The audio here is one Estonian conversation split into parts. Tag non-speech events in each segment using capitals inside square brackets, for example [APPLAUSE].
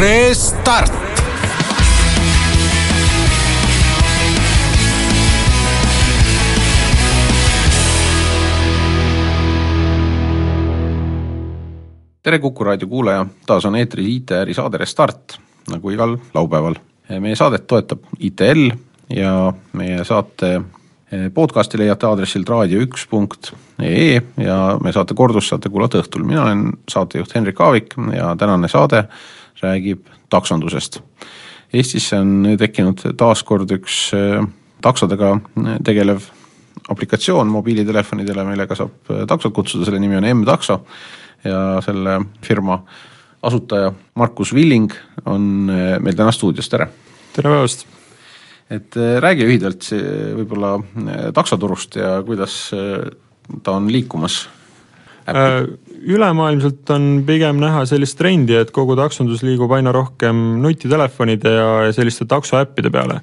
Restart. tere, Kuku raadio kuulaja, taas on eetris IT-äri saade Restart, nagu igal laupäeval. meie saadet toetab ITL ja meie saate podcasti leiate aadressil raadio1.ee ja meie saate kordust saate kuulata õhtul, mina olen saatejuht Henrik Aavik ja tänane saade räägib taksondusest. Eestisse on tekkinud taas kord üks eh, taksodega tegelev aplikatsioon mobiilitelefonidele, millega saab eh, taksot kutsuda, selle nimi on M-takso ja selle firma asutaja Markus Villing on meil täna stuudios, tere! tere päevast! Et äh, räägi lühidalt võib-olla äh, taksoturust ja kuidas äh, ta on liikumas? Ülemaailmselt on pigem näha sellist trendi, et kogu taksondus liigub aina rohkem nutitelefonide ja, selliste taksoäppide peale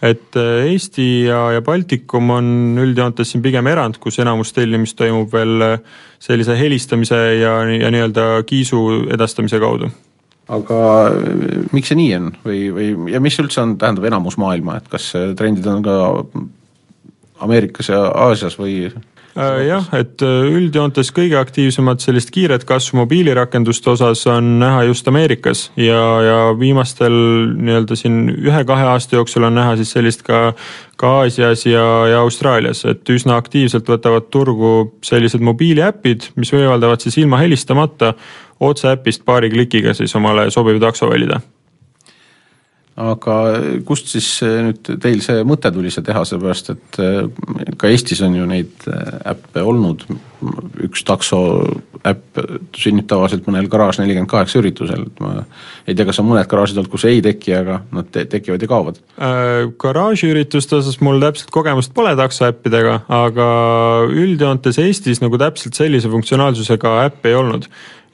et Eesti ja, ja Baltikum on üldjoontes siin pigem erand, kus enamus tellimist toimub veel sellise helistamise ja, ja nii-öelda kiisu edastamise kaudu aga miks see nii on? Või, või ja mis üldse on, tähendab enamus maailma, et kas trendid on ka Ameerikas ja Aasias või jah, et äh, üldjoontes kõige aktiivsemat sellist kiiret kasvu mobiilirakenduste osas on näha just Ameerikas ja, ja viimastel nii-öelda siin ühe-kahe aasta jooksul on näha siis sellist ka, ka Aasias ja, ja Austraalias, et üsna aktiivselt võtavad turgu sellised mobiiliäpid, mis võimaldavad siis ilma helistamata otse äpist paari klikiga siis omale sobiv takso valida aga kust siis nüüd teil see mõte tuli see teha, sellepärast et äh, ka Eestis on ju neid äh, äppe olnud, üks takso äpp sünnib tavaliselt mõnel Garage nelikümmend kaheksa üritusel, et ma ei tea, kas on mõned garaažid olnud, kus ei teki, aga nad te tekivad ja kaovad. Äh,? Garaažiürituste osas mul täpselt kogemust pole taksoäppidega, aga üldjoontes Eestis nagu täpselt sellise funktsionaalsusega äppi ei olnud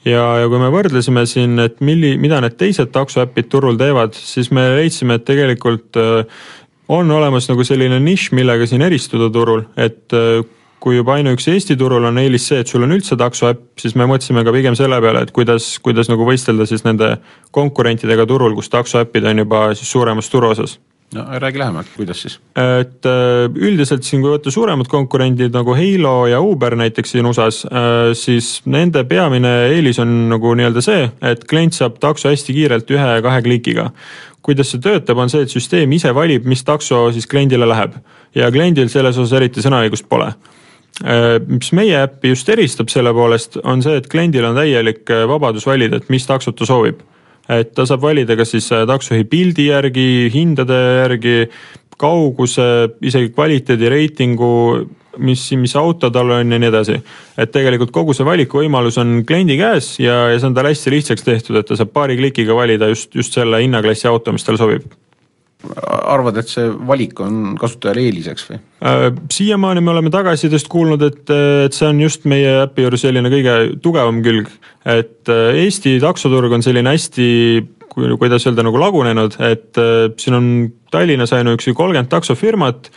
ja, ja kui me võrdlesime siin, et milli, mida need teised taksoäpid turul teevad, siis me leidsime, et tegelikult äh, on olemas nagu selline nišš, millega siin eristuda turul, et äh, kui juba ainuüksi Eesti turul on eelis see, et sul on üldse taksoäpp, siis me mõtlesime ka pigem selle peale, et kuidas, kuidas nagu võistelda siis nende konkurentidega turul, kus taksoäppid on juba siis suuremas turuosas no räägi lähemalt, kuidas siis? et äh, üldiselt siin, kui võtta suuremad konkurendid nagu Halo ja Uber näiteks siin USA-s, äh, siis nende peamine eelis on nagu nii-öelda see, et klient saab takso hästi kiirelt ühe-kahe klikiga. kuidas see töötab, on see, et süsteem ise valib, mis takso siis kliendile läheb ja kliendil selles osas eriti sõnaõigust pole äh, mis meie äppi just eristab selle poolest, on see, et kliendil on täielik vabadus valida, et mis taksot ta soovib et ta saab valida kas siis äh, taksojuhi pildi järgi, hindade järgi, kauguse, isegi kvaliteedi reitingu, mis, mis auto tal on ja nii edasi. et tegelikult kogu see valikuvõimalus on kliendi käes ja, ja see on tal hästi lihtsaks tehtud, et ta saab paari klikiga valida just, just selle hinnaklassi auto, mis talle sobib arvad, et see valik on kasutajale eeliseks või? Äh, siiamaani me oleme tagasisidest kuulnud, et, et see on just meie äpi juures selline kõige tugevam külg, et äh, Eesti taksoturg on selline hästi kuidas öelda, nagu lagunenud, et äh, siin on Tallinnas ainuüksi kolmkümmend taksofirmat,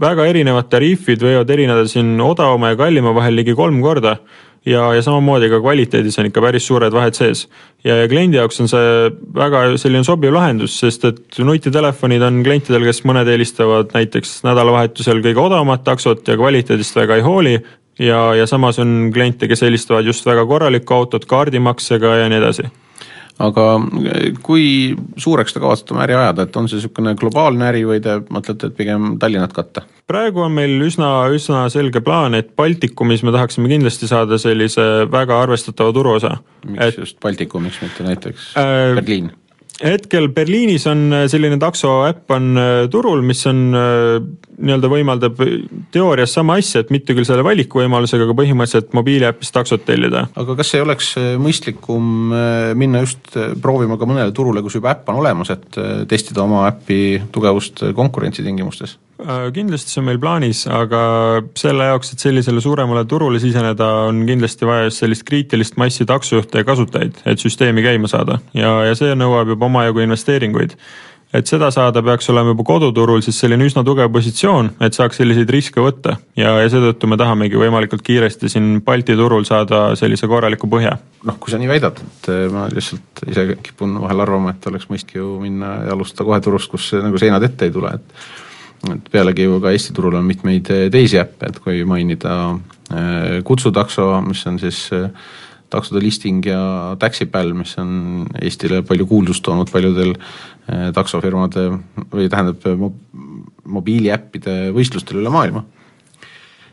väga erinevad tariifid võivad erineda siin odavama ja kallima vahel ligi kolm korda ja, ja samamoodi ka kvaliteedis on ikka päris suured vahed sees. ja, ja kliendi jaoks on see väga selline sobiv lahendus, sest et nutitelefonid on klientidel, kes mõned eelistavad näiteks nädalavahetusel kõige odavamat taksot ja kvaliteedist väga ei hooli ja, ja samas on kliente, kes eelistavad just väga korralikku autot kaardimaksega ja nii edasi aga kui suureks te kavatsete oma äri ajada, et on see niisugune globaalne äri või te mõtlete, et pigem Tallinnat katta? praegu on meil üsna, üsna selge plaan, et Baltikumis me tahaksime kindlasti saada sellise väga arvestatava turuosa. miks et, just Baltikum, miks mitte näiteks äh, Berliin? Hetkel Berliinis on äh, selline taksoäpp on äh, turul, mis on äh, nii-öelda võimaldab teoorias sama asja, et mitte küll selle valikuvõimalusega, aga põhimõtteliselt mobiiliäpist taksot tellida. aga kas ei oleks mõistlikum minna just proovima ka mõnele turule, kus juba äpp on olemas, et testida oma äpi tugevust konkurentsitingimustes? Äh, kindlasti see on meil plaanis, aga selle jaoks, et sellisele suuremale turule siseneda, on kindlasti vaja just sellist kriitilist massi taksojuhte ja kasutajaid, et süsteemi käima saada ja, ja see nõuab juba omajagu investeeringuid. et seda saada, peaks olema juba koduturul siis selline üsna tugev positsioon, et saaks selliseid riske võtta ja, ja seetõttu me tahamegi võimalikult kiiresti siin Balti turul saada sellise korraliku põhja. noh, kui sa nii väidad, et eh, ma lihtsalt ise kipun vahel arvama, et oleks mõistlik ju minna ja alustada kohe turust, kus nagu seinad ette ei tule, et et pealegi ju ka Eesti turul on mitmeid eh, teisi äppe, et kui mainida eh, kutsutakso, mis on siis taksode listing ja Taxipal, mis on Eestile palju kuulsust toonud paljudel Eh, taksofirmade või tähendab mo-, mobiiliäppide võistlustel üle maailma.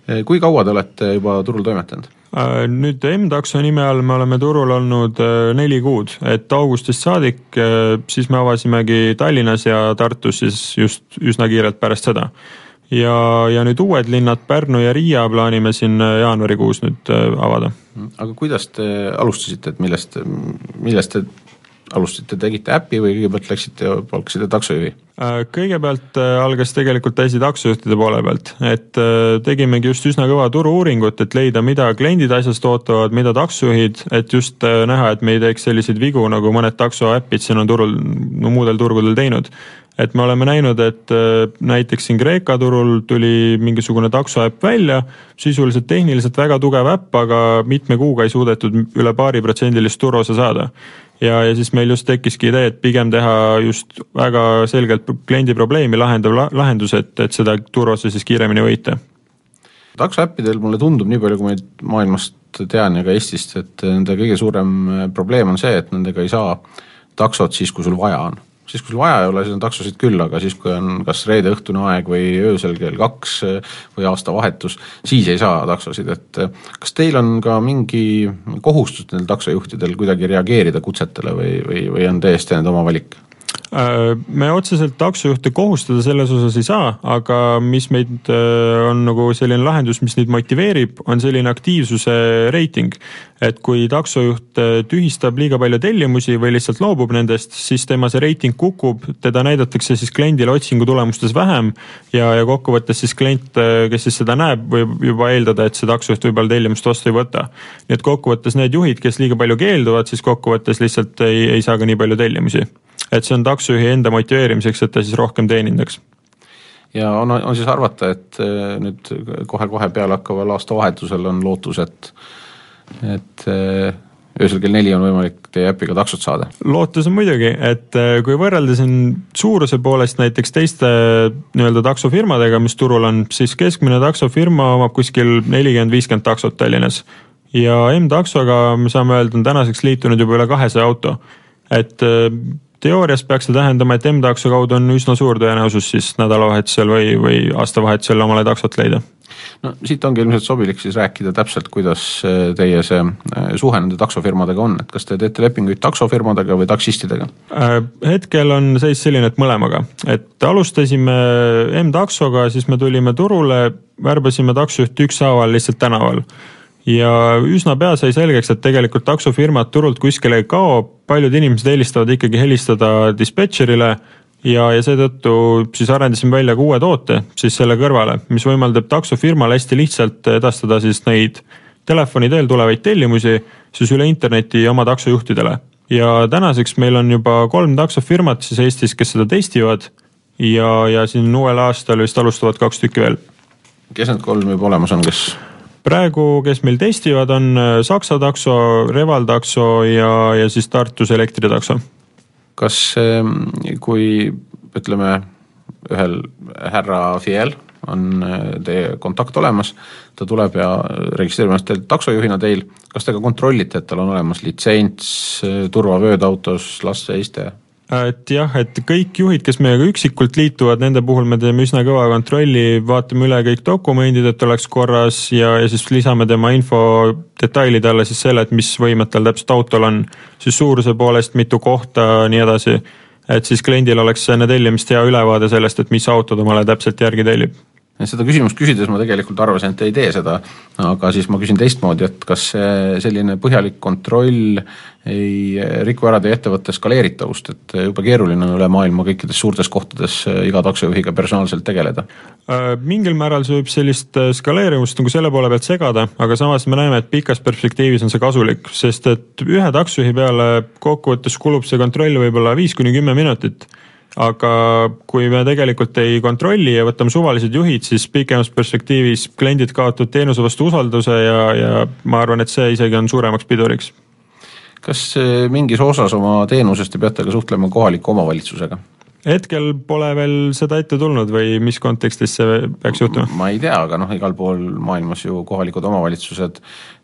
Eh, kui kaua te olete juba turul toimetanud? Äh, nüüd M-takso nime all me oleme turul olnud äh, neli kuud, et augustist saadik, äh, siis me avasimegi Tallinnas ja Tartus siis just üsna kiirelt pärast seda. ja, ja nüüd uued linnad, Pärnu ja Riia plaanime siin jaanuarikuus nüüd avada. aga kuidas te alustasite, et millest, millest te alustasite, tegite äppi või kõigepealt läksite palkasite taksojuhi? Äh, kõigepealt äh, algas tegelikult täiesti taksojuhtide poole pealt, et äh, tegimegi just üsna kõva turu-uuringut, et leida, mida kliendid asjast ootavad, mida taksojuhid, et just näha, et me ei teeks selliseid vigu, nagu mõned taksoäpid siin on turul, no muudel turgudel teinud. et me oleme näinud, et näiteks siin Kreeka turul tuli mingisugune taksoäpp välja, sisuliselt tehniliselt väga tugev äpp, aga mitme kuuga ei suudetud üle paari protsendilist turuosa saada ja, ja siis meil just tekkiski idee, et pigem teha just väga selgelt kliendi probleemi lahendav lahendus, et, et seda turuosa siis kiiremini võita. taksoäppidel mulle tundub, nii palju kui ma maailmast tean ja ka Eestist, et nende kõige suurem probleem on see, et nendega ei saa taksot siis, kui sul vaja on siis kui sul vaja ei ole, siis on taksosid küll, aga siis, kui on kas reede õhtune aeg või öösel kell kaks eh, või aastavahetus, siis ei saa taksosid, et eh, kas teil on ka mingi kohustus nendel taksojuhtidel kuidagi reageerida kutsetele või, või, või on täiesti nende oma valik? Äh, me otseselt taksojuhte kohustada selles osas ei saa, aga mis meid äh, on nagu selline lahendus, mis neid motiveerib, on selline aktiivsuse reiting. et kui taksojuht äh, tühistab liiga palju tellimusi või lihtsalt loobub nendest, siis tema see reiting kukub, teda näidatakse siis kliendile otsingu tulemustes vähem ja, ja kokkuvõttes siis klient, kes siis seda näeb, võib juba eeldada, et see taksojuht võib-olla tellimust vastu ei võta. nii et kokkuvõttes need juhid, kes liiga palju keelduvad, siis kokkuvõttes lihtsalt ei, ei saa ka nii palju tellimusi et see on taksojuhi enda motiveerimiseks, et ta siis rohkem teenindaks ja on, on siis arvata, et äh, nüüd kohe-kohe peale hakkaval aastavahetusel on lootus, et et äh, öösel kell neli on võimalik teie äpiga taksot saada? lootus on muidugi, et äh, kui võrrelda siin suuruse poolest näiteks teiste nii-öelda taksofirmadega, mis turul on, siis keskmine taksofirma omab kuskil nelikümmend, viiskümmend taksot Tallinnas. ja M-taksoga me saame öelda, on tänaseks liitunud juba üle kahesaja auto. et teoorias peaks see tähendama, et M-takso kaudu on üsna suur tõenäosus siis nädalavahetusel või, või aastavahetusel omale taksot leida. No siit ongi ilmselt sobilik siis rääkida täpselt, kuidas äh, teie see äh, suhe nende taksofirmadega on, et kas te teete lepinguid taksofirmadega või taksistidega? Äh, hetkel on seis selline, et mõlemaga, et alustasime M-taksoga, siis me tulime turule, värbasime taksojuhti ükshaaval lihtsalt tänaval ja üsna pea sai selgeks, et tegelikult taksofirmad turult kuskile ei kao, paljud inimesed eelistavad ikkagi helistada dispetšerile ja, ja seetõttu siis arendasime välja ka uue toote siis selle kõrvale, mis võimaldab taksofirmal hästi lihtsalt edastada siis neid telefoni teel tulevaid tellimusi siis üle interneti oma taksojuhtidele. ja tänaseks meil on juba kolm taksofirmat siis Eestis, kes seda testivad ja, ja siin uuel aastal vist alustavad kaks tükki veel. kes need kolm juba olemas on, kes praegu, kes meil testivad, on äh, Saksa takso, Reval takso ja, ja siis Tartus elektritakso. kas ähm, kui ütleme, ühel härra Fiel on äh, teie kontakt olemas, ta tuleb ja registreerib ennast teil taksojuhina teil, kas te ka kontrollite, et tal on olemas litsents, äh, turvavööd autos, lasteiste? Et jah, et kõik juhid, kes meiega üksikult liituvad, nende puhul me teeme üsna kõva kontrolli, vaatame üle kõik dokumendid, et oleks korras ja, ja siis lisame tema info detailide alla siis selle, et mis võimed tal täpselt autol on, siis suuruse poolest, mitu kohta, nii edasi. et siis kliendil oleks enne tellimist hea ülevaade sellest, et mis auto ta omale täpselt järgi tellib seda küsimust küsides ma tegelikult arvasin, et ei tee seda, aga siis ma küsin teistmoodi, et kas see selline põhjalik kontroll ei riku ära teie ettevõtte skaleeritavust, et jube keeruline on üle maailma kõikides suurtes kohtades iga taksojuhiga personaalselt tegeleda? Äh, mingil määral see võib sellist äh, skaleerivust nagu selle poole pealt segada, aga samas me näeme, et pikas perspektiivis on see kasulik, sest et ühe taksojuhi peale kokkuvõttes kulub see kontroll võib-olla viis kuni kümme minutit aga kui me tegelikult ei kontrolli ja võtame suvalised juhid, siis pikemas perspektiivis kliendid kaotavad teenuse vastu usalduse ja, ja ma arvan, et see isegi on suuremaks piduriks. kas eh, mingis osas oma teenusest te peate ka suhtlema kohaliku omavalitsusega? hetkel pole veel seda ette tulnud või mis kontekstis see peaks juhtuma? ma ei tea, aga noh, igal pool maailmas ju kohalikud omavalitsused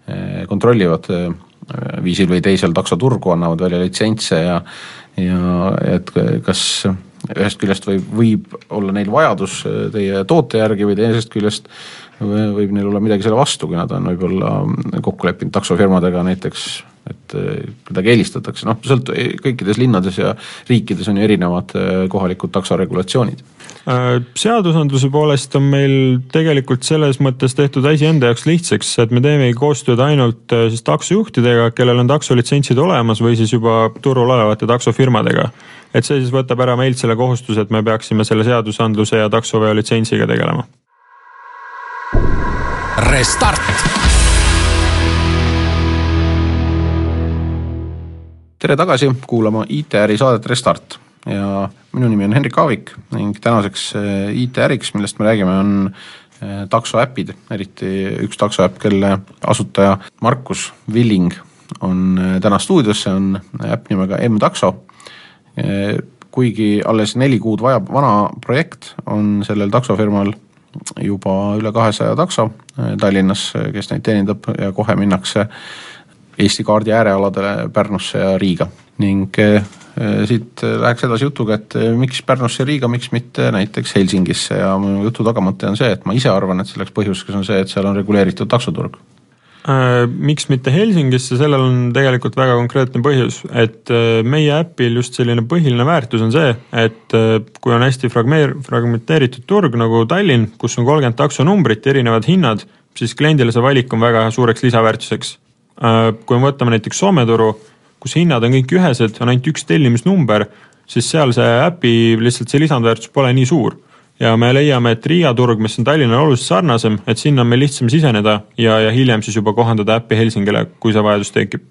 eh, kontrollivad eh, viisil või teisel taksoturgu, annavad välja litsentse ja ja et kas ühest küljest võib, võib olla neil vajadus teie toote järgi või teisest küljest võib neil olla midagi selle vastu, kui nad on võib-olla kokku leppinud taksofirmadega näiteks, et kuidagi eelistatakse, noh, sõlt-, kõikides linnades ja riikides on ju erinevad kohalikud taksoregulatsioonid. Äh, seadusandluse poolest on meil tegelikult selles mõttes tehtud asi enda jaoks lihtsaks, et me teemegi koostööd ainult äh, siis taksojuhtidega, kellel on taksolitsentsid olemas või siis juba turul olevate taksofirmadega. et see siis võtab ära meilt selle kohustuse, et me peaksime selle seadusandluse ja taksoveo litsentsiga tegelema. Restart. tere tagasi kuulama IT-äri saadet Restart ja minu nimi on Henrik Aavik ning tänaseks eh, IT-äriks, millest me räägime, on eh, taksoäpid, eriti üks taksoäpp, kelle asutaja Markus Villing on eh, täna stuudios, see on äpp nimega M-takso. kuigi alles neli kuud vajab vana projekt, on sellel taksofirmal juba üle kahesaja takso Tallinnas, kes neid teenindab ja kohe minnakse Eesti kaardi äärealadele Pärnusse ja Riiga ning Äh, siit äh, läheks edasi jutuga, et äh, miks Pärnusse ja Riiga, miks mitte näiteks Helsingisse. Ja mu jutu tagamõte on see, et ma ise arvan, et selleks põhjuseks on see, et seal on reguleeritud taksoturg. Miks mitte Helsingisse, sellel on tegelikult väga konkreetne põhjus, et meie äpil just selline põhiline väärtus on see, et kui on hästi fragmeer-, fragmenteeritud turg nagu Tallinn, kus on kolmkümmend taksonumbrit, erinevad hinnad, siis kliendile see valik on väga suureks lisaväärtuseks. Kui me võtame näiteks Soome turu, kus hinnad on kõik ühesed, on ainult üks tellimisnumber, siis seal see äpi lihtsalt see lisandväärtus pole nii suur. ja me leiame, et Riia turg, mis on Tallinnale oluliselt sarnasem, et sinna on meil lihtsam siseneda ja, ja hiljem siis juba kohandada äppi Helsingile, kui see vajadus tekib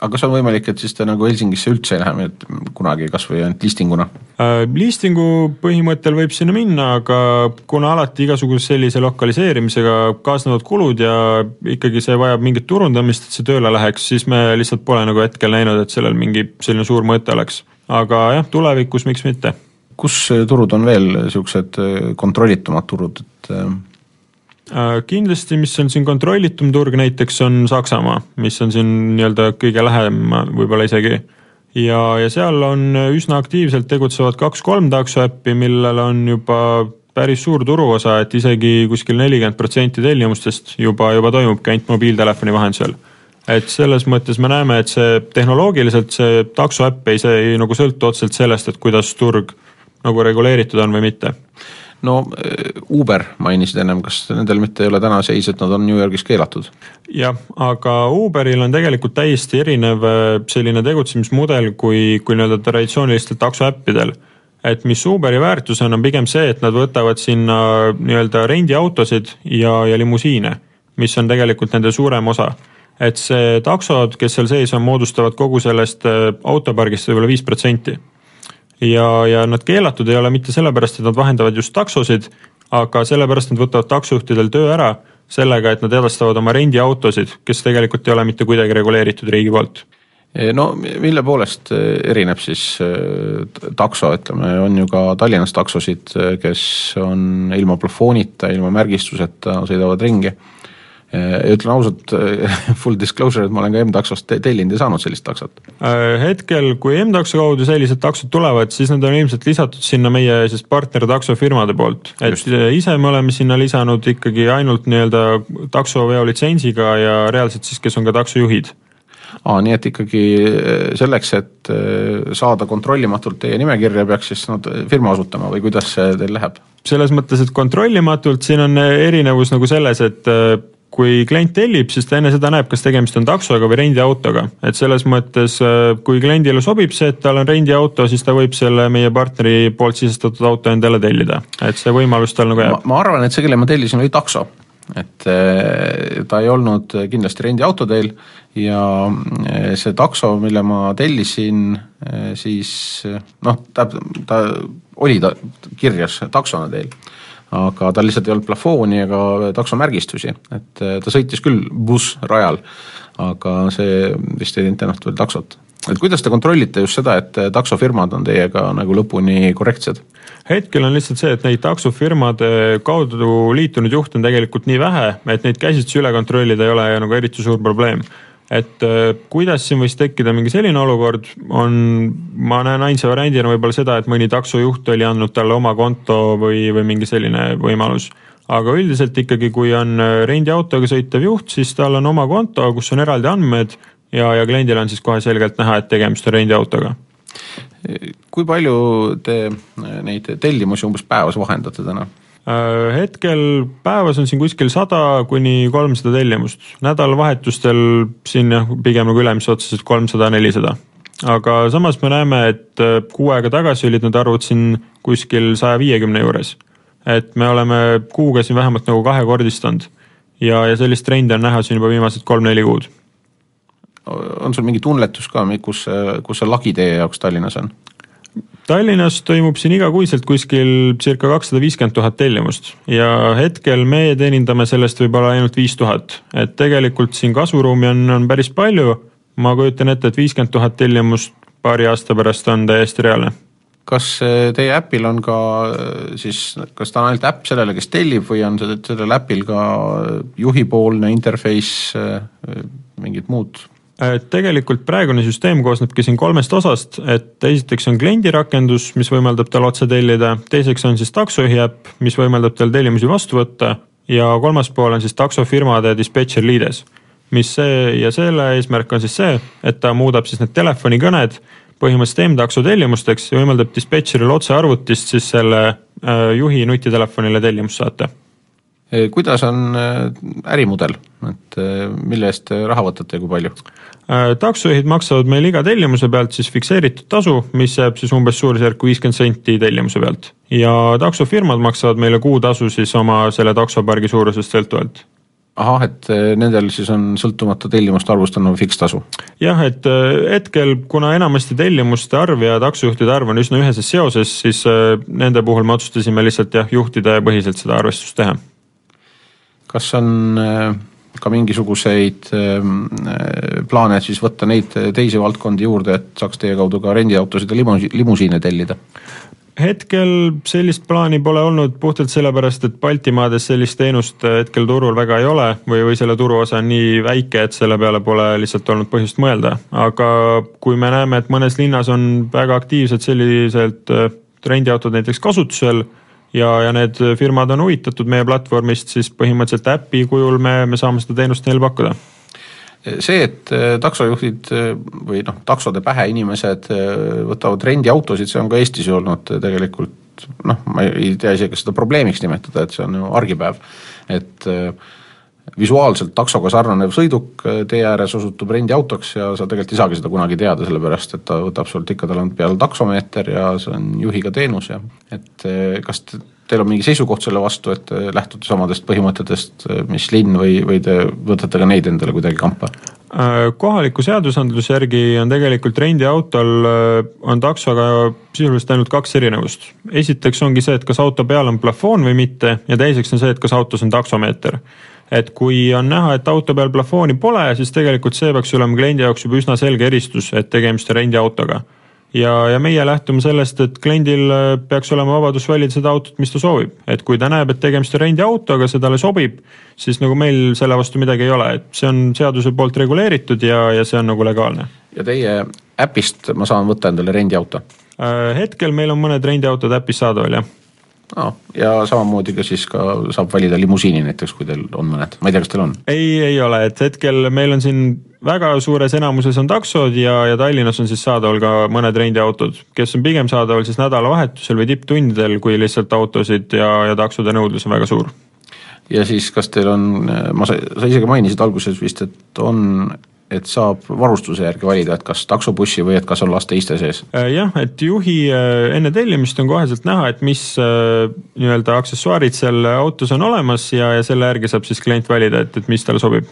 aga kas on võimalik, et siis te nagu Helsingisse üldse ei lähe kunagi, kas või ainult listinguna äh,? Listingu põhimõttel võib sinna minna, aga kuna alati igasuguse sellise lokaliseerimisega kaasnevad kulud ja ikkagi see vajab mingit turundamist, et see tööle läheks, siis me lihtsalt pole nagu hetkel näinud, et sellel mingi selline suur mõte oleks. aga jah, tulevikus miks mitte. kus turud on veel niisugused kontrollitumad turud, et Äh, kindlasti, mis on siin kontrollitum turg näiteks on Saksamaa, mis on siin nii-öelda kõige lähem võib-olla isegi. ja, ja seal on üsna aktiivselt tegutsevad kaks-kolm taksoäppi, millel on juba päris suur turuosa, et isegi kuskil nelikümmend protsenti tellimustest juba, juba toimubki ainult mobiiltelefoni vahendusel. et selles mõttes me näeme, et see tehnoloogiliselt see taksoäpp ei, see ei nagu sõltu otseselt sellest, et kuidas turg nagu reguleeritud on või mitte no äh, Uber mainisid ennem, kas nendel mitte ei ole täna seis, et nad on New Yorgis keelatud? jah, aga Uberil on tegelikult täiesti erinev äh, selline tegutsemismudel kui, kui nii-öelda traditsioonilistel taksoäppidel. et mis Uberi väärtus on, on pigem see, et nad võtavad sinna nii-öelda rendiautosid ja, ja limusiine, mis on tegelikult nende suurem osa et see taksod, kes seal sees on, moodustavad kogu sellest äh, autopargist võib-olla viis protsenti ja, ja nad keelatud ei ole mitte sellepärast, et nad vahendavad just taksosid, aga sellepärast nad võtavad taksojuhtidel töö ära sellega, et nad edastavad oma rendiautosid, kes tegelikult ei ole mitte kuidagi reguleeritud riigi poolt. No mille poolest erineb siis äh, takso, ütleme, on ju ka Tallinnas taksosid, kes on ilma plafoonita, ilma märgistuseta, sõidavad ringi ütlen ausalt, [LAUGHS] full disclosure, et ma olen ka M-taksost tellinud ja saanud sellist taksot. Äh, hetkel, kui M-takso kaudu sellised taksod tulevad, siis need on ilmselt lisatud sinna meie siis partner taksofirmade poolt, et Just. ise me oleme sinna lisanud ikkagi ainult nii-öelda taksoveo litsentsiga ja reaalselt siis, kes on ka taksojuhid aa, nii et ikkagi äh, selleks, et äh, saada kontrollimatult teie nimekirja, peaks siis nad firma asutama või kuidas see teil läheb? selles mõttes, et kontrollimatult siin on erinevus nagu selles, et kui klient tellib, siis ta enne seda näeb, kas tegemist on taksoga või rendiautoga, et selles mõttes, äh, kui kliendile sobib see, et tal on rendiauto, siis ta võib selle meie partneri poolt sisestatud auto endale tellida, et see võimalus tal nagu jääb. ma arvan, et see, kelle ma tellisin, oli takso, et äh, ta ei olnud kindlasti rendiauto teil ja äh, see takso, mille ma tellisin, siis noh, ta, ta oli ta kirjas taksona teil, aga tal lihtsalt ei olnud plafooni ega taksomärgistusi, et ta sõitis küll bussrajal, aga see vist ei teinud temast veel taksot. et kuidas te kontrollite just seda, et taksofirmad on teiega nagu lõpuni korrektsed? hetkel on lihtsalt see, et neid taksofirmade kaudu liitunud juhte on tegelikult nii vähe, et neid käsitsi üle kontrollida ei ole nagu eriti suur probleem et äh, kuidas siin võis tekkida mingi selline olukord, on, ma näen ainsa variandina võib-olla seda, et mõni taksojuht oli andnud talle oma konto või, või mingi selline võimalus. aga üldiselt ikkagi, kui on äh, rendiautoga sõitev juht, siis tal on oma konto, kus on eraldi andmed ja, ja kliendil on siis kohe selgelt näha, et tegemist on rendiautoga. kui palju te neid tellimusi umbes päevas vahendate täna? Äh, hetkel päevas on siin kuskil sada kuni kolmsada tellimust, nädalavahetustel siin jah, pigem nagu ülemise otseselt kolmsada, nelisada. aga samas me näeme, et äh, kuu aega tagasi olid need arvud siin kuskil saja viiekümne juures. et me oleme kuuga siin vähemalt nagu kahekordistanud ja, ja sellist trendi on näha siin juba viimased kolm-neli kuud. on sul mingi tunnetus ka, kus, kus see lagi teie jaoks Tallinnas on? Tallinnas toimub siin igakuiselt kuskil circa kakssada viiskümmend tuhat tellimust ja hetkel meie teenindame sellest võib-olla ainult viis tuhat, et tegelikult siin kasvuruumi on, on päris palju. ma kujutan ette, et viiskümmend tuhat tellimust paari aasta pärast on täiesti reaalne kas eh, teie äpil on ka eh, siis, kas ta on ainult äpp sellele, kes tellib või on sellel äpil ka juhipoolne interface, mingid muud tegelikult praegune süsteem koosnebki siin kolmest osast, et esiteks on kliendi rakendus, mis võimaldab tal otse tellida, teiseks on siis taksojuhi äpp, mis võimaldab tal tellimusi vastu võtta ja kolmas pool on siis taksofirmade dispetšer liides. mis see ja selle eesmärk on siis see, et ta muudab siis need telefonikõned põhimõtteliselt M-takso tellimusteks ja võimaldab dispetšeril otse arvutist siis selle äh, juhi nutitelefonile tellimust saata kuidas on eh, ärimudel, et mille eest raha võtate ja kui palju? Taksojuhid maksavad meil iga tellimuse pealt siis fikseeritud tasu, mis jääb siis umbes suurusjärku viiskümmend senti tellimuse pealt. ja taksofirmad maksavad meile kuutasu siis oma selle taksopargi suurusest sõltuvalt ahah, et nendel siis on sõltumata tellimuste arvust on nagu fikstasu? jah, et hetkel, kuna enamasti tellimuste arv ja taksojuhtide arv on üsna üheses seoses, siis nende puhul me otsustasime lihtsalt jah, juhtide põhiselt seda arvestust teha kas on äh, ka mingisuguseid ähm, äh, plaane siis võtta neid teisi valdkondi juurde, et saaks teie kaudu ka rendiautosid ja limusi-, limusiine tellida? hetkel sellist plaani pole olnud puhtalt sellepärast, et Baltimaades sellist teenust hetkel turul väga ei ole või, või selle turuosa on nii väike, et selle peale pole lihtsalt olnud põhjust mõelda. aga kui me näeme, et mõnes linnas on väga aktiivselt selliselt rendiautod näiteks kasutusel ja, ja need firmad on huvitatud meie platvormist, siis põhimõtteliselt äpi kujul me, me saame seda teenust neile pakkuda. See, et äh, taksojuhid äh, või noh, taksode pähe inimesed äh, võtavad rendiautosid, see on ka Eestis olnud tegelikult noh, ma ei tea isegi, kas seda probleemiks nimetada, et see on ju argipäev, et äh, visuaalselt taksoga sarnanev sõiduk äh, tee ääres osutub rendiautoks ja sa tegelikult ei saagi seda kunagi teada, sellepärast et ta võtab sult ikka, tal on peal taksomeeter ja see on juhiga teenus ja et äh, kas teil on mingi seisukoht selle vastu, et lähtute samadest põhimõtetest, äh, mis linn või, või te võtate ka neid endale kuidagi kampa? kohaliku seadusandluse järgi on tegelikult rendiautol, on taksoga sisuliselt ainult kaks erinevust. esiteks ongi see, et kas auto peal on plafoon või mitte ja teiseks on see, et kas autos on taksomeeter et kui on näha, et auto peal plafooni pole, siis tegelikult see peaks olema kliendi jaoks juba üsna selge eristus, et tegemist on rendiautoga. ja, ja meie lähtume sellest, et kliendil äh, peaks olema vabadus valida seda autot, mis ta soovib, et kui ta näeb, et tegemist on rendiautoga, see talle sobib, siis nagu meil selle vastu midagi ei ole, et see on seaduse poolt reguleeritud ja, ja see on nagu legaalne. ja teie äpist ma saan võtta endale rendiauto? Äh, hetkel meil on mõned rendiautod äpis saadaval, jah no, ja samamoodi ka siis ka saab valida limusiini näiteks, kui teil on mõned, ma ei tea, kas teil on? ei, ei ole, et hetkel meil on siin väga suures enamuses on taksod ja, ja Tallinnas on siis saadaval ka mõned rendiautod, kes on pigem saadaval siis nädalavahetusel või tipptundidel, kui lihtsalt autosid ja, ja taksode nõudlus on väga suur. ja siis, kas teil on, ma, sa isegi mainisid alguses vist, et on et saab varustuse järgi valida, et kas taksobussi või et kas on laste iste sees? Äh, jah, et juhi äh, enne tellimist on koheselt näha, et mis äh, nii-öelda aksessuaarid seal autos on olemas ja, ja selle järgi saab siis klient valida, et, et mis talle sobib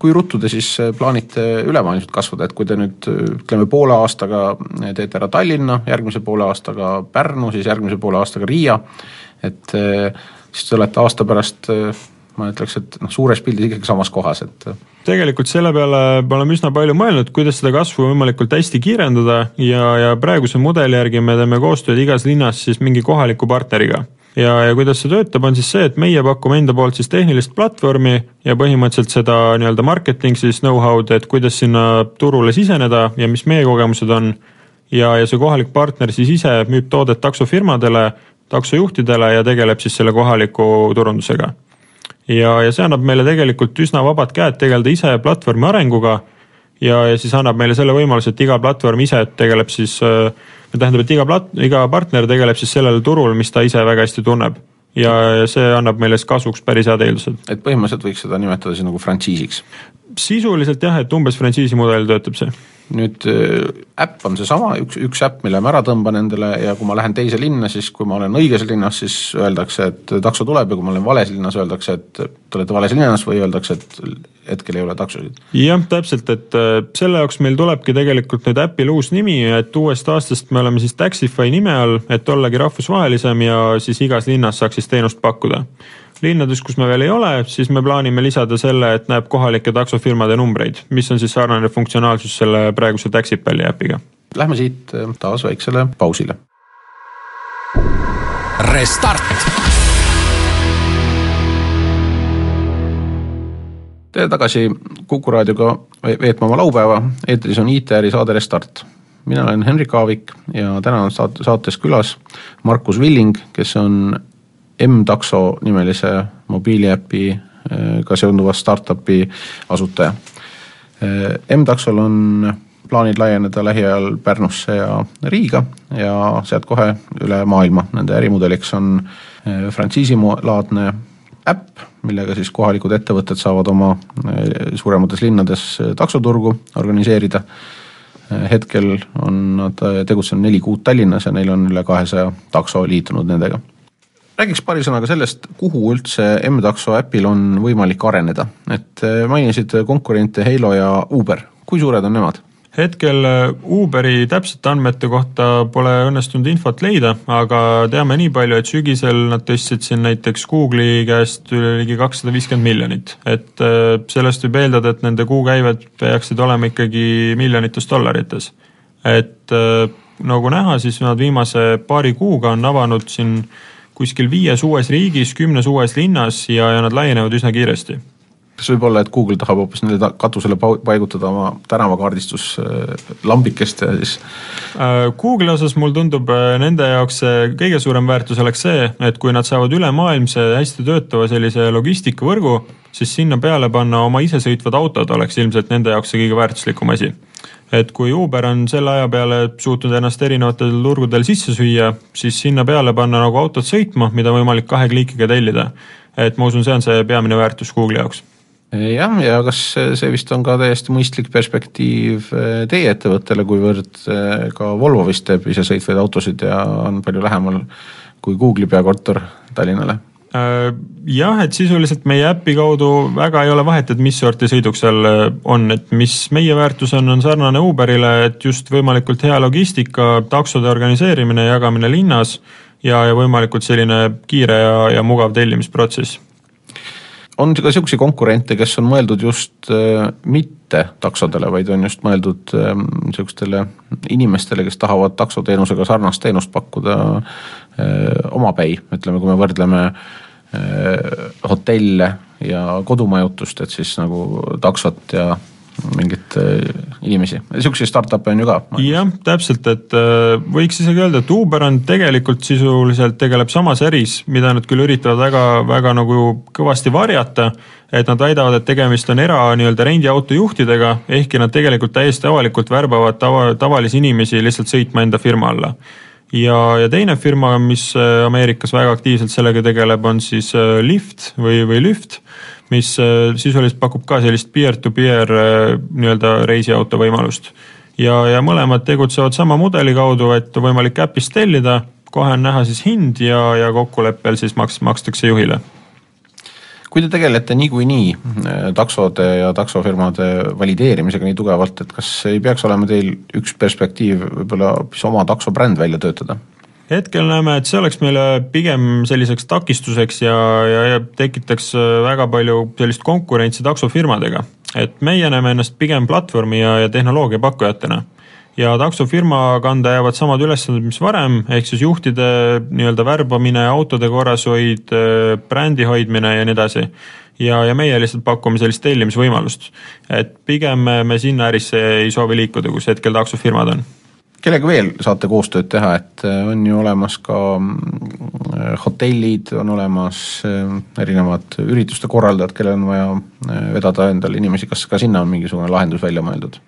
kui ruttu te siis plaanite ülemaailmselt kasvada, et kui te nüüd ütleme poole aastaga teete ära Tallinna, järgmise poole aastaga Pärnu, siis järgmise poole aastaga Riia, et siis te olete aasta pärast ma ütleks, et noh, suures pildis ikkagi samas kohas, et tegelikult selle peale me oleme üsna palju mõelnud, kuidas seda kasvu võimalikult hästi kiirendada ja, ja praeguse mudeli järgi me teeme koostööd igas linnas siis mingi kohaliku partneriga. ja, ja kuidas see töötab, on siis see, et meie pakume enda poolt siis tehnilist platvormi ja põhimõtteliselt seda nii-öelda marketing siis know-how'd, et kuidas sinna turule siseneda ja mis meie kogemused on. ja, ja see kohalik partner siis ise müüb toodet taksofirmadele, taksojuhtidele ja tegeleb siis selle kohaliku turundusega ja, ja see annab meile tegelikult üsna vabad käed tegeleda ise platvormi arenguga ja, ja siis annab meile selle võimaluse, et iga platvorm ise tegeleb siis, äh, tähendab, et iga plat-, iga partner tegeleb siis sellel turul, mis ta ise väga hästi tunneb. ja, see annab meile siis kasvuks päris head eeldused. et põhimõtteliselt võiks seda nimetada siis nagu frantsiisiks? Sisuliselt jah, et umbes frantsiisi mudel töötab see nüüd äh, äpp on seesama, üks, üks äpp, mille ma ära tõmban endale ja kui ma lähen teise linna, siis kui ma olen õiges linnas, siis öeldakse, et takso tuleb ja kui ma olen vales linnas, öeldakse, et te olete vales linnas või öeldakse, et hetkel ei ole taksosid. jah, täpselt, et äh, selle jaoks meil tulebki tegelikult nüüd äpil uus nimi, et uuest aastast me oleme siis Taxify nime all, et ollagi rahvusvahelisem ja siis igas linnas saaks siis teenust pakkuda linnades, kus me veel ei ole, siis me plaanime lisada selle, et näeb kohalike taksofirmade numbreid, mis on siis sarnane funktsionaalsus selle praeguse Taxipalli äpiga. Lähme siit äh, taas väiksele pausile. Restart. tere tagasi Kuku raadioga veetma oma laupäeva, eetris on IT-äri saade Restart. mina olen Henrik Aavik ja täna on saate, saates külas Markus Villing, kes on M-takso nimelise mobiiliäpiga äh, seonduva startup'i asutaja. Äh, M-taksol on plaanid laieneda lähiajal Pärnusse ja Riiga ja sealt kohe üle maailma. Nende ärimudeliks on äh, frantsiisilaadne äpp, millega siis kohalikud ettevõtted saavad oma suuremates linnades taksoturgu organiseerida. hetkel on nad tegutsenud neli kuud Tallinnas ja neil on üle kahesaja takso liitunud nendega räägiks paari sõnaga sellest, kuhu üldse M-takso äpil on võimalik areneda, et eh, mainisid konkurente Halo ja Uber, kui suured on nemad? hetkel eh, Uberi täpsete andmete kohta pole õnnestunud infot leida, aga teame nii palju, et sügisel nad tõstsid siin näiteks Google'i käest üle ligi kakssada viiskümmend miljonit. et eh, sellest võib eeldada, et nende kuukäived peaksid olema ikkagi miljonites dollarites. et nagu näha, siis nad viimase paari kuuga on avanud siin äh, kuskil viies uues riigis, kümnes uues linnas ja, ja nad laienevad üsna kiiresti kas võib olla, et Google tahab hoopis nende katusele paigutada oma tänavakaardistuslambikest ja siis? Äh, Google'i osas mulle tundub, äh, nende jaoks kõige suurem väärtus oleks see, et kui nad saavad ülemaailmse hästi töötava sellise logistikavõrgu, siis sinna peale panna oma isesõitvad autod oleks ilmselt nende jaoks see kõige väärtuslikum asi et kui Uber on selle aja peale suutnud ennast erinevatel turgudel sisse süüa, siis sinna peale panna nagu autod sõitma, mida on võimalik kahe klikiga tellida. et ma usun, see on see peamine väärtus Google'i jaoks jah, ja kas see vist on ka täiesti mõistlik perspektiiv eh, teie ettevõttele, kuivõrd eh, ka Volvo vist teeb isesõitvaid autosid ja on palju lähemal kui Google'i peakorter Tallinnale Äh, jah, et sisuliselt meie äpi kaudu väga ei ole vahet, et mis sorti sõiduk seal äh, on, et mis meie väärtus on, on sarnane Uberile, et just võimalikult hea logistika, taksode organiseerimine ja jagamine linnas ja, ja võimalikult selline kiire ja, ja mugav tellimisprotsess. On ka niisuguseid konkurente, kes on mõeldud just äh, mitte taksodele, vaid on just mõeldud niisugustele inimestele, kes tahavad taksoteenusega sarnast teenust pakkuda omapäi, ütleme, kui me võrdleme äh, Äh, hotelle ja kodumajutust, et siis nagu taksot ja mingeid äh, inimesi, niisuguseid startup'e on ju ka. jah, täpselt, et äh, võiks isegi öelda, et Uber on tegelikult sisuliselt tegeleb samas äris, mida nad küll üritavad väga, väga nagu kõvasti varjata, et nad väidavad, et tegemist on era nii-öelda rendiauto juhtidega, ehkki nad tegelikult täiesti avalikult värbavad tava, tavalisi inimesi lihtsalt sõitma enda firma alla. Ja, ja teine firma, mis äh, Ameerikas väga aktiivselt sellega tegeleb, on siis äh, Lyft või, või Lyft, mis äh, sisuliselt pakub ka sellist peer-to-peer nii-öelda reisiauto võimalust. ja, ja mõlemad tegutsevad sama mudeli kaudu, et võimalik äpist tellida, kohe on näha siis hind ja, ja kokkuleppel siis maks-, makstakse juhile kui te tegelete niikuinii äh, taksode ja taksofirmade valideerimisega nii tugevalt, et kas ei peaks olema teil üks perspektiiv võib-olla hoopis oma taksobränd välja töötada? Hetkel näeme, et see oleks meile pigem selliseks takistuseks ja, ja, ja tekitaks äh, väga palju sellist konkurentsi taksofirmadega. et meie näeme ennast pigem platvormi ja, ja tehnoloogia pakkujatena ja taksofirma kanda jäävad samad ülesanded, mis varem, ehk siis juhtide nii-öelda värbamine, autode korrashoid, brändi hoidmine ja nii edasi. ja, ja meie lihtsalt pakume sellist tellimisvõimalust. et pigem me sinna ärisse ei soovi liikuda, kus hetkel taksofirmad on kellega veel saate koostööd teha, et äh, on ju olemas ka mm, hotellid, on olemas äh, erinevad ürituste korraldajad, kellel on vaja äh, vedada endal inimesi, kas ka sinna on mingisugune lahendus välja mõeldud?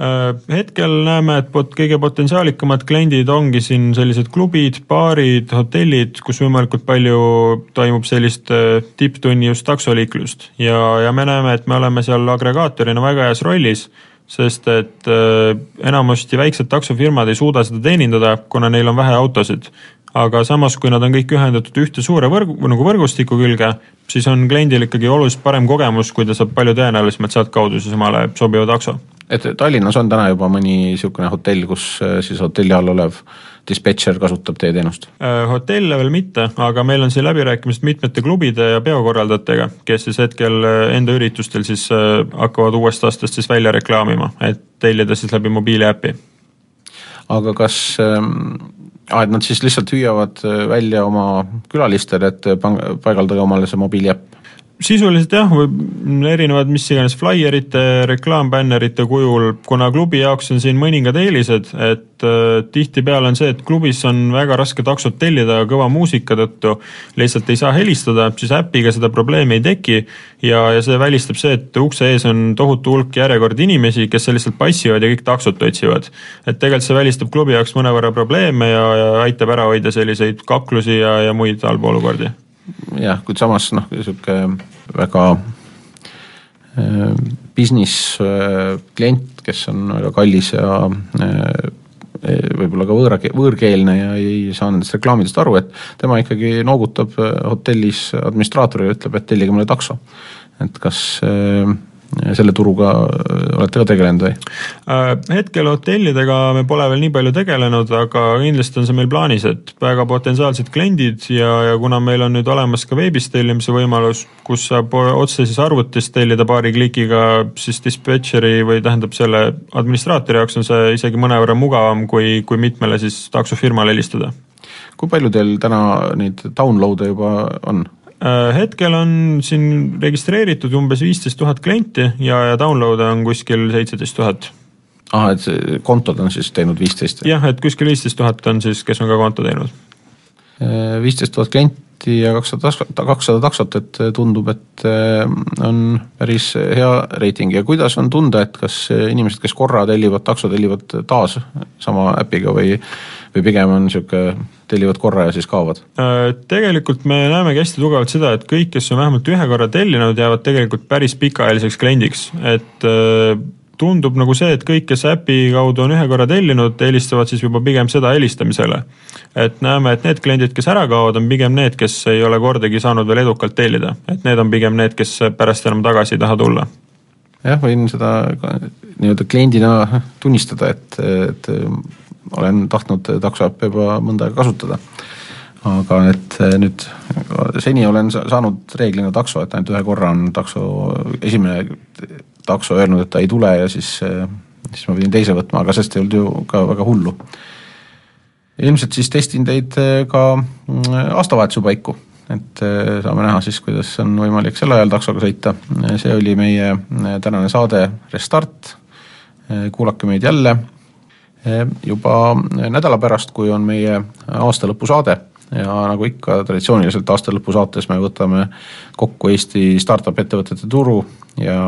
Äh, hetkel näeme, et pot-, kõige potentsiaalikamad kliendid ongi siin sellised klubid, baarid, hotellid, kus võimalikult palju toimub sellist äh, tipptunni just taksoliiklust. ja, ja me näeme, et me oleme seal agregaatorina väga heas rollis, sest et äh, enamasti väiksed taksofirmad ei suuda seda teenindada, kuna neil on vähe autosid. aga samas, kui nad on kõik ühendatud ühte suure võrgu, nagu võrgustiku külge, siis on kliendil ikkagi oluliselt parem kogemus, kui ta saab palju tõenäolisemalt sealtkaudu siis omale sobiva takso et Tallinnas on täna juba mõni niisugune hotell, kus äh, siis hotelli all olev dispetšer kasutab teie teenust? Äh, hotelle veel mitte, aga meil on siin läbirääkimised mitmete klubide ja peokorraldajatega, kes siis hetkel äh, enda üritustel siis hakkavad uuest aastast siis välja reklaamima, et tellida siis läbi mobiiliäpi. aga kas ah, et nad siis lihtsalt hüüavad välja oma külalistele, et paigaldage omale see mobiiliäpp? Sisuliselt jah, erinevad mis iganes flaierite, reklaambännerite kujul, kuna klubi jaoks on siin mõningad eelised, et äh, tihtipeale on see, et klubis on väga raske taksot tellida kõva muusika tõttu, lihtsalt ei saa helistada, siis äpiga seda probleemi ei teki ja, ja see välistab see, et ukse ees on tohutu hulk järjekord inimesi, kes lihtsalt passivad ja kõik taksot otsivad. et tegelikult see välistab klubi jaoks mõnevõrra probleeme ja, ja aitab ära hoida selliseid kaklusi ja, ja muid halbu olukordi jah, kuid samas noh, niisugune väga äh, business äh, klient, kes on väga kallis ja äh, võib-olla ka võõra, võõrkeelne ja ei saa nendest reklaamidest aru, et tema ikkagi noogutab hotellis administraatorile, ütleb, et tellige mulle takso. et kas äh, selle turuga äh, olete ka tegelenud või? Äh, hetkel hotellidega me pole veel nii palju tegelenud, aga kindlasti on see meil plaanis, et väga potentsiaalsed kliendid ja, ja kuna meil on nüüd olemas ka veebis tellimise võimalus, kus saab otse siis arvutist tellida paari klikiga, siis dispetšeri või tähendab selle administraatori jaoks on see isegi mõnevõrra mugavam, kui, kui mitmele siis taksofirmale helistada. kui palju teil täna neid download'e juba on? Äh, hetkel on siin registreeritud umbes viisteist tuhat klienti ja, ja download'e on kuskil seitseteist tuhat. ahah, et see kontod on siis teinud viisteist? jah, et kuskil viisteist tuhat on siis, kes on ka konto teinud. Äh, viisteist tuhat klienti ja kakssada, kakssada taksot, et tundub, et äh, on päris hea reiting ja kuidas on tunda, et kas inimesed, kes korra tellivad takso, tellivad taas sama äpiga või või pigem on niisugune, tellivad korra ja siis kaovad? Äh, tegelikult me näemegi hästi tugevalt seda, et kõik, kes on vähemalt ühe korra tellinud, jäävad tegelikult päris pikaajaliseks kliendiks, et äh, tundub nagu see, et kõik, kes äpi kaudu on ühe korra tellinud, eelistavad siis juba pigem seda helistamisele. et näeme, et need kliendid, kes ära kaovad, on pigem need, kes ei ole kordagi saanud veel edukalt tellida, et need on pigem need, kes pärast enam tagasi ei taha tulla jah, võin seda nii-öelda kliendina tunnistada, et, et olen tahtnud taksoäppe juba mõnda aega kasutada. aga et eh, nüüd seni olen saanud reeglina takso, et ainult ühe korra on takso, esimene takso öelnud, et ta ei tule ja siis, eh, siis ma pidin teise võtma, aga sellest ei olnud ju ka väga hullu. ilmselt siis testin teid eh, ka mm, aastavahetuse paiku, et saame näha siis, kuidas on võimalik sel ajal taksoga sõita, see oli meie tänane saade Restart, kuulake meid jälle juba nädala pärast, kui on meie aastalõpusaade ja nagu ikka traditsiooniliselt aastalõpusaates me võtame kokku Eesti startup ettevõtete turu ja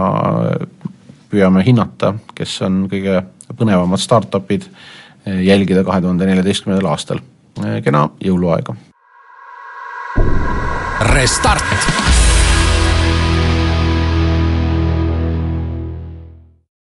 püüame hinnata, kes on kõige põnevamad startup'id, eh, jälgida kahe tuhande neljateistkümnendal aastal. Eh, kena jõuluaega. Restart